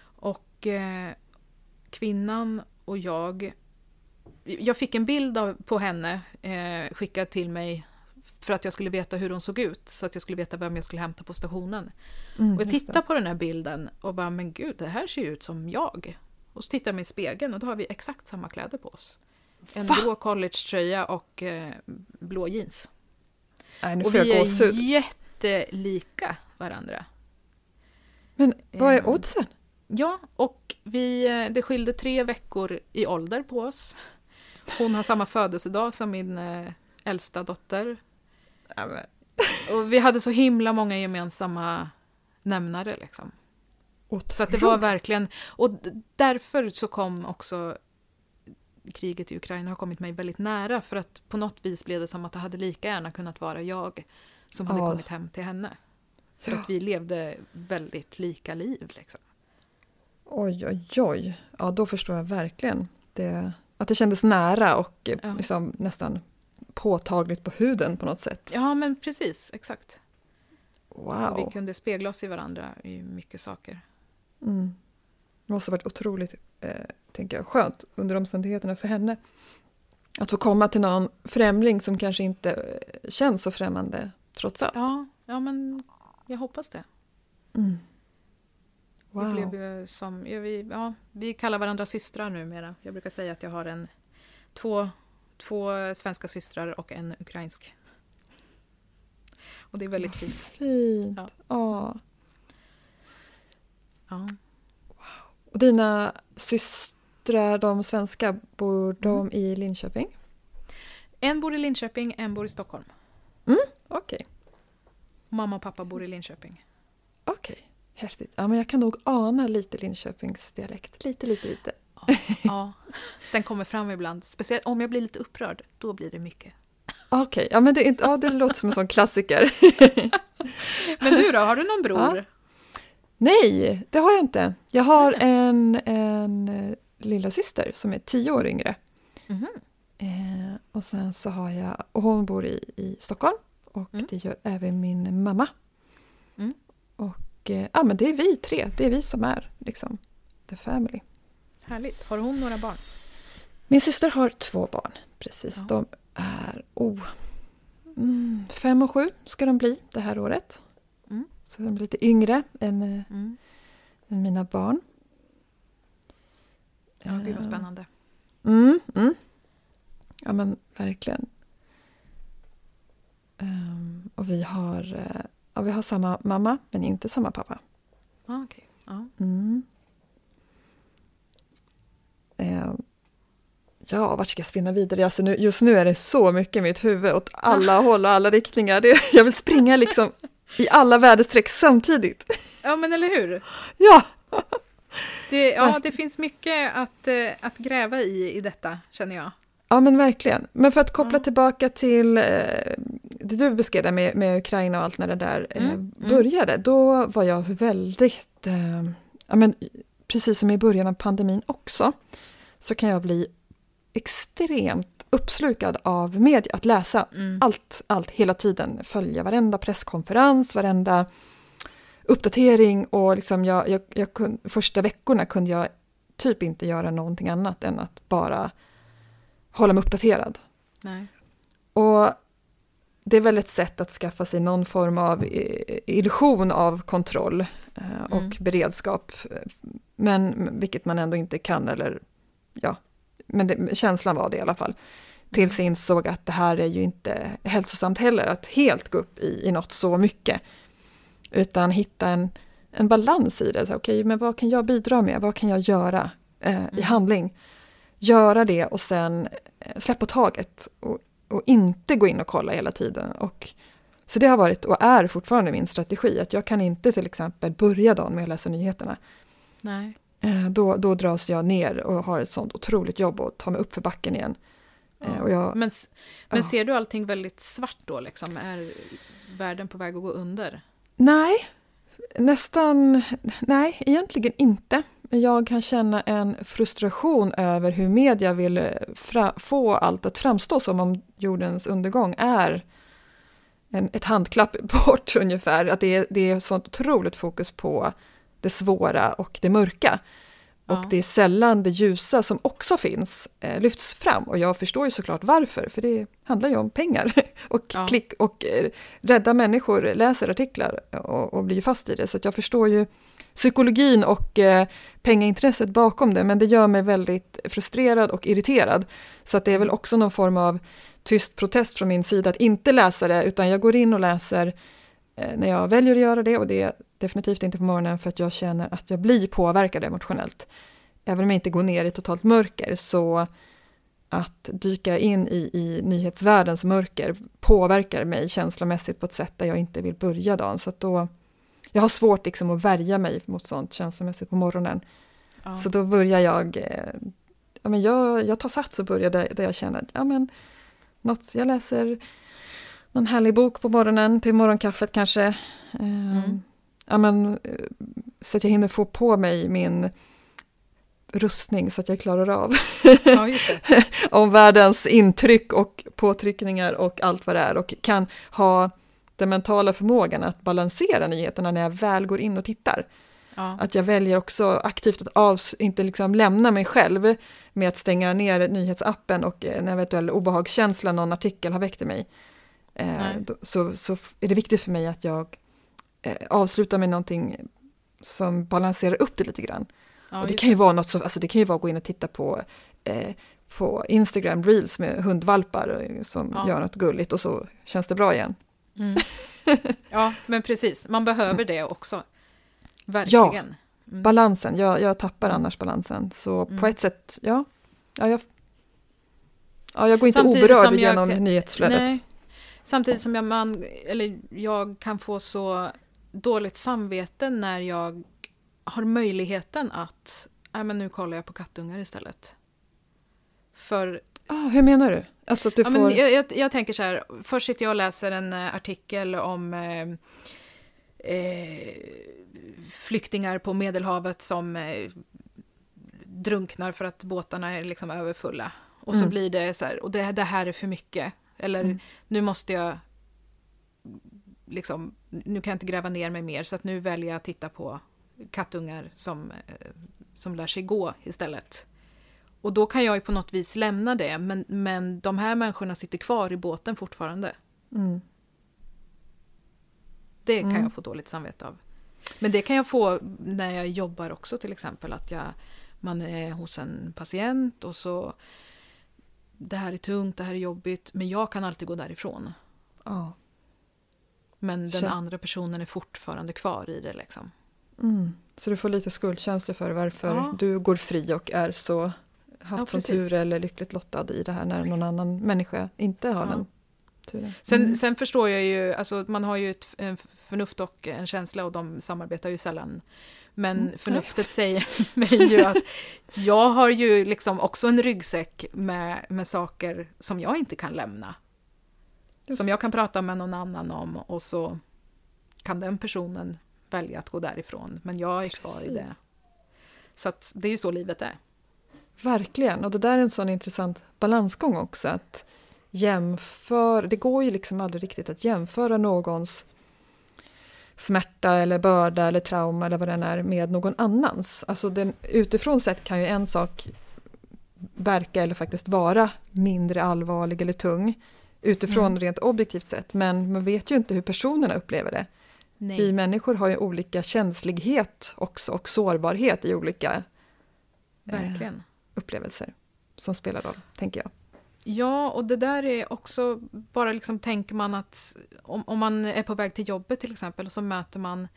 Och eh, kvinnan och jag... Jag fick en bild av, på henne eh, skickad till mig för att jag skulle veta hur hon såg ut, så att jag skulle veta vem jag skulle hämta på stationen. Mm, Och jag det. på den här bilden och bara, men gud, det här ser ju ut som jag. Och så tittar jag mig i spegeln och då har vi exakt samma kläder på oss. En Va? blå collegetröja och eh, blå jeans. Nej, nu och får jag vi är gåshud. jättelika varandra. Men vad är Ehm, oddsen? Ja, och vi, eh, det skilde tre veckor i ålder på oss. Hon har samma födelsedag som min eh, äldsta dotter. Och vi hade så himla många gemensamma nämnare liksom. Så att det var verkligen, och därför så kom också kriget i Ukraina har kommit mig väldigt nära för att på något vis blev det som att det hade lika gärna kunnat vara jag som hade Ja. kommit hem till henne. För Ja. att vi levde väldigt lika liv. Liksom. Oj, oj, oj. Ja, då förstår jag verkligen det, att det kändes nära och Ja. liksom nästan påtagligt på huden på något sätt. Ja, men precis, exakt. Wow. Vi kunde spegla oss i varandra i mycket saker. Mm. Det måste ha varit otroligt eh, tänker jag, skönt under omständigheterna för henne. Att få komma till någon främling som kanske inte eh, känns så främmande trots allt. Ja, ja men jag hoppas det. Mm. Vi, Wow. blev ju som, ja, vi, ja, vi kallar varandra systrar numera. Jag brukar säga att jag har en, två, två svenska systrar och en ukrainsk. Och det är väldigt fint. Fint. Ja. Ja. Och dina systrar, de svenska, bor de Mm. i Linköping? En bor i Linköping, en bor i Stockholm. Okej, Mamma och pappa bor i Linköping. okej. Häftigt. Ja, men jag kan nog ana lite Linköpings dialekt. Lite, lite, lite. Ja, den kommer fram ibland. Speciellt om jag blir lite upprörd, då blir det mycket. Okej, ja men det, är inte, ja, det låter som en sån klassiker. Men du då, har du någon bror? Ja. Nej, det har jag inte. Jag har en, en eh, lilla syster som är tio år yngre. Mhm. Eh, och sen så har jag, och hon bor i, i Stockholm och Mm. det gör även min mamma. Mm. Och eh, ja men det är vi tre, det är vi som är liksom the family. Härligt. Har hon några barn? Min syster har två barn, precis. Ja. De är oh, mm, fem och sju ska de bli det här året. Mm. Så de är lite yngre än, eh, Mm. än mina barn. Ja, gud vad Eh, spännande. Mm, mm. Ja men verkligen. Ehm, och vi har, eh, ja, vi har samma mamma men inte samma pappa. Ja, okej. Ja. Mm. Ehm, ja, vart ska jag spinna vidare? Alltså nu, just nu är det så mycket i mitt huvud åt alla håll och alla riktningar. Det, jag vill springa liksom i alla väderstreck samtidigt. ja, men eller hur? Ja! Det, ja, det finns mycket att, eh, att gräva i i detta, känner jag. Ja men verkligen. Men för att koppla Ja. tillbaka till eh, det du beskrev där med, med Ukraina och allt när det där eh, Mm, mm. började, då var jag väldigt, eh, ja men precis som i början av pandemin också, så kan jag bli extremt uppslukad av media, att läsa Mm. allt, allt hela tiden, följa varenda presskonferens, varenda uppdatering och liksom jag, jag, jag kun, första veckorna kunde jag typ inte göra någonting annat än att bara hålla mig uppdaterad. Nej. Och det är väl ett sätt att skaffa sig någon form av illusion av kontroll eh, och Mm. beredskap. Men vilket man ändå inte kan eller ja, men det, känslan var det i alla fall. Tills jag insåg att det här är ju inte hälsosamt heller, att helt gå upp i, i något så mycket. Utan hitta en, en balans i det. Okej, men vad kan jag bidra med? Vad kan jag göra eh, i Mm. handling? Göra det och sen eh, släppa taget och, och inte gå in och kolla hela tiden. Och, så det har varit och är fortfarande min strategi, att jag kan inte till exempel börja dagen med att läsa nyheterna. Nej. Eh, då, då dras jag ner och har ett sånt otroligt jobb och tar mig upp för backen igen. Eh, Ja. jag, Men, men Ja. ser du allting väldigt svart då? Liksom? Är världen på väg att gå under? Nej, nästan, nej, egentligen inte. Men Jag kan känna en frustration över hur media vill eh, få allt att framstå som om jordens undergång är en, ett handklapp bort ungefär. Att det är, det är sånt otroligt fokus på det svåra och det mörka. Och Ja. det är sällan det ljusa som också finns eh, lyfts fram. Och jag förstår ju såklart varför, för det handlar ju om pengar och Ja. klick och eh, rädda människor läser artiklar och, och blir fast i det. Så jag förstår ju psykologin och eh, pengaintresset bakom det, men det gör mig väldigt frustrerad och irriterad. Så att det är väl också någon form av tyst protest från min sida att inte läsa det, utan jag går in och läser när jag väljer att göra det och det är definitivt inte på morgonen för att jag känner att jag blir påverkad emotionellt. Även om jag inte går ner i totalt mörker så att dyka in i, i nyhetsvärldens mörker påverkar mig känslomässigt på ett sätt där jag inte vill börja dagen. Så då, jag har svårt liksom att värja mig mot sånt känslomässigt på morgonen. Ja. Så då börjar jag, eh, ja, men jag, jag tar sats och börjar där, där jag känner att ja, men, något, jag läser någon härlig bok på morgonen till morgonkaffet kanske. Eh, Mm. ja, men, eh, så att jag hinner få på mig min rustning så att jag klarar av Ja, om världens intryck och påtryckningar och allt vad det är och kan ha den mentala förmågan att balansera nyheterna när jag väl går in och tittar. Ja. Att jag väljer också aktivt att avs inte liksom lämna mig själv med att stänga ner nyhetsappen och en eventuell obehagskänsla någon artikel har väckt i mig. Eh, då, så, så är det viktigt för mig att jag eh, avslutar med någonting som balanserar upp det lite grann. Ja, och det kan ju vara något så, alltså det kan ju vara att gå in och titta på, eh, på Instagram Reels med hundvalpar eh, som Ja. gör något gulligt och så känns det bra igen. Mm. Ja, men precis. Man behöver det också. Verkligen. Mm. Balansen, jag, jag tappar annars balansen. Så Mm. på ett sätt, ja. ja, jag, ja jag går inte Samtidigt oberörd som jag genom nyhetsflödet. Nej. Samtidigt som jag, man, eller jag kan få så dåligt samvete när jag har möjligheten att Nej, men nu kollar jag på kattungar istället. För Ah, hur menar du? Alltså att du ja, får... men jag, jag, jag tänker så här, först sitter jag och läser en eh, artikel om eh, eh, flyktingar på Medelhavet som eh, drunknar för att båtarna är liksom överfulla. Och så Mm. blir det så här, och det, det här är för mycket. Eller Mm. nu måste jag liksom, nu kan jag inte gräva ner mig mer så att nu väljer jag att titta på kattungar som, eh, som lär sig gå istället. Och då kan jag ju på något vis lämna det, men, men de här människorna sitter kvar i båten fortfarande. Mm. Det kan Mm. jag få dåligt samvete av. Men det kan jag få när jag jobbar också till exempel, att jag, man är hos en patient och så det här är tungt, det här är jobbigt, men jag kan alltid gå därifrån. Ja. Men den Kän- andra personen är fortfarande kvar i det liksom. Mm. Så du får lite skuldkänslor för varför Ja. du går fri och är så haft Ja, som tur eller lyckligt lottad i det här när någon annan människa inte har Ja. den turen. Sen, Mm. sen förstår jag ju, alltså man har ju ett förnuft och en känsla och de samarbetar ju sällan. Men Mm, förnuftet säger mig ju att jag har ju liksom också en ryggsäck med, med saker som jag inte kan lämna. Just Som jag kan prata med någon annan om och så kan den personen välja att gå därifrån. Men jag är kvar i det. Så att det är ju så livet är. Verkligen, och det där är en sån intressant balansgång också. Att jämföra, det går ju liksom aldrig riktigt att jämföra någons smärta eller börda eller trauma eller vad den är med någon annans. Alltså den, utifrån sett kan ju en sak verka eller faktiskt vara mindre allvarlig eller tung utifrån Mm. rent objektivt sett. Men man vet ju inte hur personerna upplever det. Vi Nej. människor har ju olika känslighet också och sårbarhet i olika eh, upplevelser som spelar roll, tänker jag. Ja, och det där är också, bara liksom tänker man att om, om man är på väg till jobbet till exempel och så möter man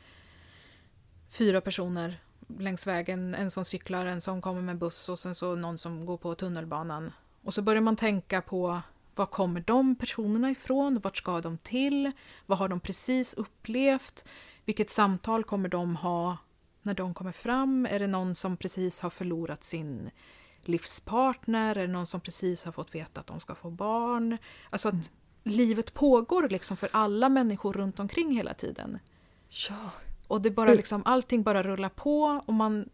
fyra personer längs vägen, en som cyklar, en som kommer med buss och sen så någon som går på tunnelbanan. Och så börjar man tänka på var kommer de personerna ifrån? Vart ska de till? Vad har de precis upplevt? Vilket samtal kommer de ha när de kommer fram? Är det någon som precis har förlorat sin livspartner? Det någon som precis har fått veta att de ska få barn? Alltså att livet pågår liksom för alla människor runt omkring hela tiden. Ja, Och det bara Mm. liksom, allting bara rullar på och man...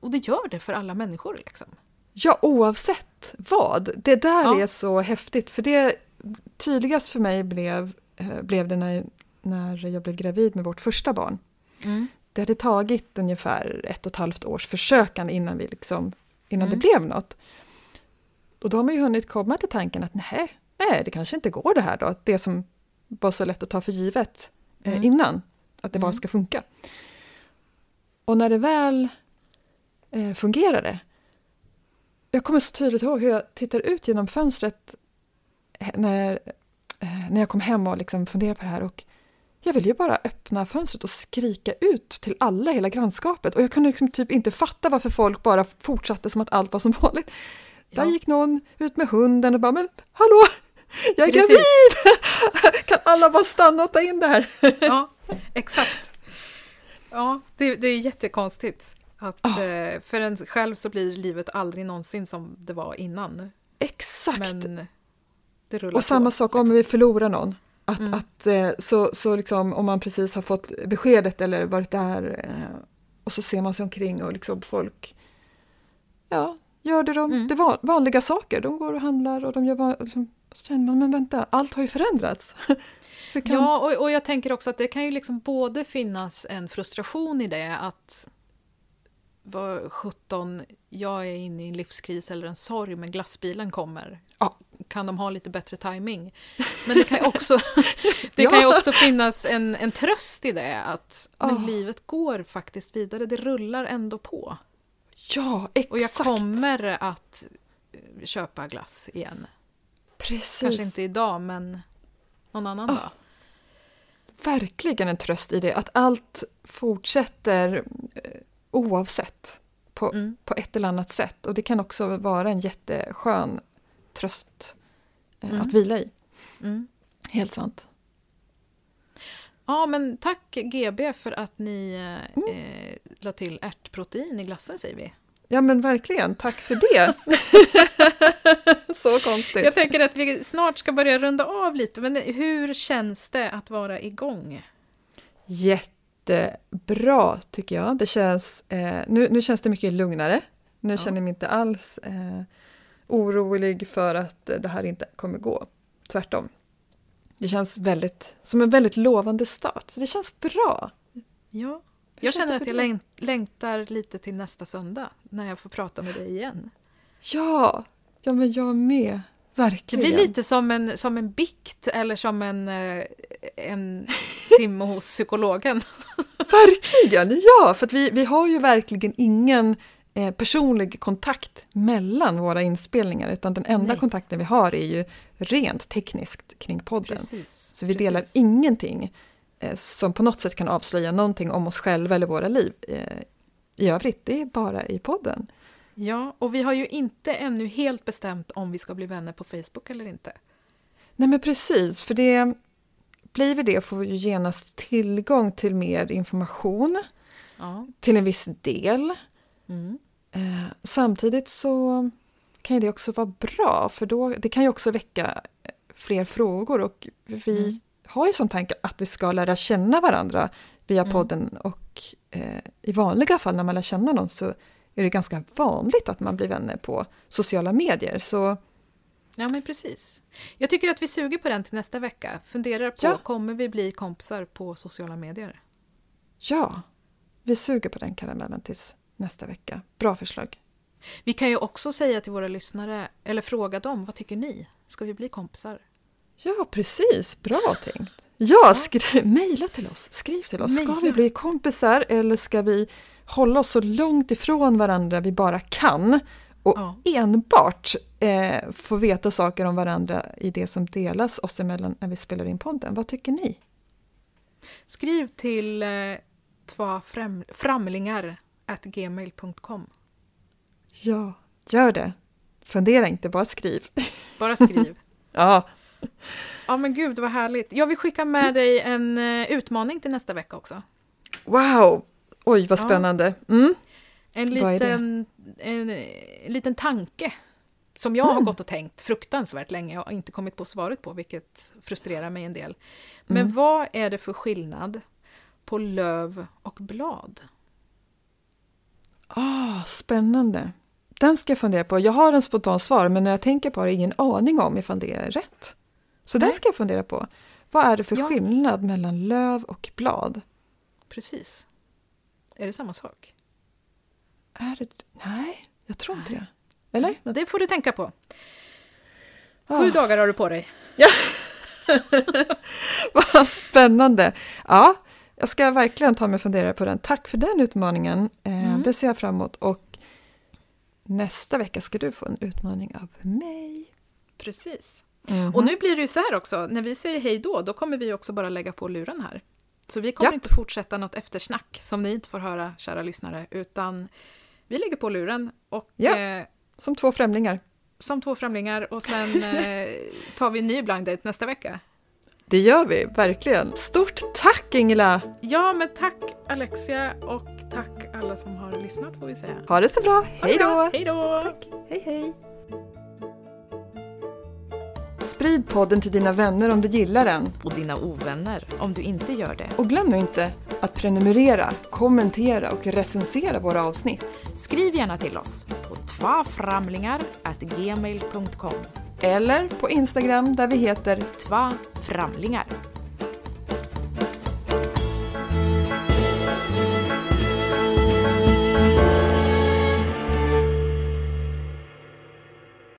Och det gör det för alla människor liksom. ja oavsett vad. Det där Ja. är så häftigt, för det tydligast för mig blev, eh, blev det när, när jag blev gravid med vårt första barn. Det hade tagit ungefär ett och ett halvt års försökande innan, vi liksom, innan Mm. det blev något. Och då har man ju hunnit komma till tanken att nej, nej, det kanske inte går det här då. Det som var så lätt att ta för givet eh, Mm. innan, att det bara Mm. ska funka. Och när det väl eh, fungerade, jag kommer så tydligt ihåg hur jag tittar ut genom fönstret eh, när, eh, när jag kom hem och liksom funderade på det här. Och jag ville ju bara öppna fönstret och skrika ut till alla, hela grannskapet. Och jag kunde liksom typ inte fatta varför folk bara fortsatte som att allt var som vanligt. Där Ja. gick någon ut med hunden och bara “men hallå, jag är Precis. gravid! kan alla bara stanna och ta in det här?” Ja, exakt. Ja, det, det är jättekonstigt. Att, eh, För en själv så blir livet aldrig någonsin som det var innan. Exakt! Men det rullar Och samma på. sak om vi förlorar någon. Att, Mm. att, eh, så, så liksom, om man precis har fått beskedet eller varit där eh, och så ser man sig omkring och liksom folk ja, gör det, de, Mm. det van, vanliga saker. De går och handlar och de gör van, liksom, så känner man, men vänta, allt har ju förändrats. Kan, Ja, och, och jag tänker också att det kan ju liksom både finnas en frustration i det att vad 17, jag är inne i en livskris eller en sorg men glassbilen kommer. Ja. Kan de ha lite bättre timing? Men det kan ju också, det Ja. kan ju också finnas en, en tröst i det att Ah. livet går faktiskt vidare, det rullar ändå på. Ja, exakt. Och jag kommer att eh, köpa glass igen. Precis. Kanske inte idag men någon annan Ah. dag. verkligen en tröst i det, att allt fortsätter eh, oavsett på, Mm. på ett eller annat sätt. Och det kan också vara en jätteskön tröst Mm. att vila i. Mm. Helt sant. Ja, men tack GB för att ni eh, Mm. eh, la till ärtprotein i glassen, säger vi. Ja men verkligen, tack för det. Så konstigt. Jag tänker att vi snart ska börja runda av lite, men hur känns det att vara igång? Jättebra tycker jag. Det känns, eh, nu, nu känns det mycket lugnare. Nu Ja. känner jag mig inte alls eh, orolig för att eh, det här inte kommer gå. Tvärtom. Det känns väldigt, som en väldigt lovande start. Så det känns bra. Ja. Hur Jag känns känner det att jag läng- längtar lite till nästa söndag, när jag får prata med dig igen. Ja, ja men jag med. Det Verkligen. blir lite som en, som en bikt eller som en, eh, en timme hos psykologen. Verkligen, ja! För att vi, vi har ju verkligen ingen personlig kontakt mellan våra inspelningar utan den enda Nej. kontakten vi har är ju rent tekniskt kring podden. Precis. Så vi delar precis. ingenting eh, som på något sätt kan avslöja någonting om oss själva eller våra liv eh, i övrigt. Det är bara i podden. Ja, och vi har ju inte ännu helt bestämt om vi ska bli vänner på Facebook eller inte. Nej men precis, för det blir vi det får vi ju genast tillgång till mer information Ja. till en viss del. Mm. Eh, samtidigt så kan ju det också vara bra för då, det kan ju också väcka eh, fler frågor och vi Mm. har ju som tanke att vi ska lära känna varandra via Mm. podden och eh, i vanliga fall när man lär känna någon så är det ganska vanligt att man blir vänner på sociala medier. Så Ja, men precis. Jag tycker att vi suger på den till nästa vecka. Funderar på, Ja. kommer vi bli kompisar på sociala medier? ja, vi suger på den karamellen tills nästa vecka. Bra förslag. Vi kan ju också säga till våra lyssnare, eller fråga dem, vad tycker ni? Ska vi bli kompisar? Ja, precis. Bra tänkt. Ja, skri- mejla till oss. Skriv till oss. Ska vi bli kompisar eller ska vi hålla oss så långt ifrån varandra vi bara kan och Ja. enbart eh, få veta saker om varandra i det som delas oss emellan när vi spelar in podden? Vad tycker ni? Skriv till eh, två främ- framlingar at gmail.com. Ja, gör det. Fundera inte, bara skriv. Bara skriv. Ja, ja men gud vad härligt. Jag vill skicka med dig en eh, utmaning till nästa vecka också. wow! Oj, vad spännande. Mm. En liten, en, en liten tanke som jag har Mm. gått och tänkt fruktansvärt länge och inte kommit på svaret på, vilket frustrerar mig en del. Men Mm. vad är det för skillnad på löv och blad? Ah, spännande. Den ska jag fundera på. Jag har en spontan svar, men när jag tänker på det har jag ingen aning om ifall det är rätt. Så den Nej. ska jag fundera på. Vad är det för Ja. skillnad mellan löv och blad? Precis. Är det samma sak? Är det... Nej, jag tror inte det. Eller? Det får du tänka på. Ah, Sju dagar har du på dig. vad spännande! Ja, jag ska verkligen ta mig och fundera på den. Tack för den utmaningen. Eh, Mm. Det ser jag fram emot. Och nästa vecka ska du få en utmaning av mig. Precis. Mhm. Och nu blir det ju så här också, när vi säger hej då, då kommer vi också bara lägga på luren här. Så vi kommer Japp. inte fortsätta något eftersnack som ni inte får höra, kära lyssnare, utan vi lägger på luren och Ja. eh, Som två främlingar. som två främlingar och sen eh, tar vi en ny blind date nästa vecka. Det gör vi, verkligen. Stort tack Ingela! Ja, men tack Alexia och tack alla som har lyssnat får vi säga. Ha det så bra, hej då! Hej då! Hej hej! Sprid podden till dina vänner om du gillar den. Och dina ovänner om du inte gör det. Och glöm nu inte att prenumerera, kommentera och recensera våra avsnitt. Skriv gärna till oss på tvaframlingar.gmail.com eller på Instagram där vi heter Tva framlingar.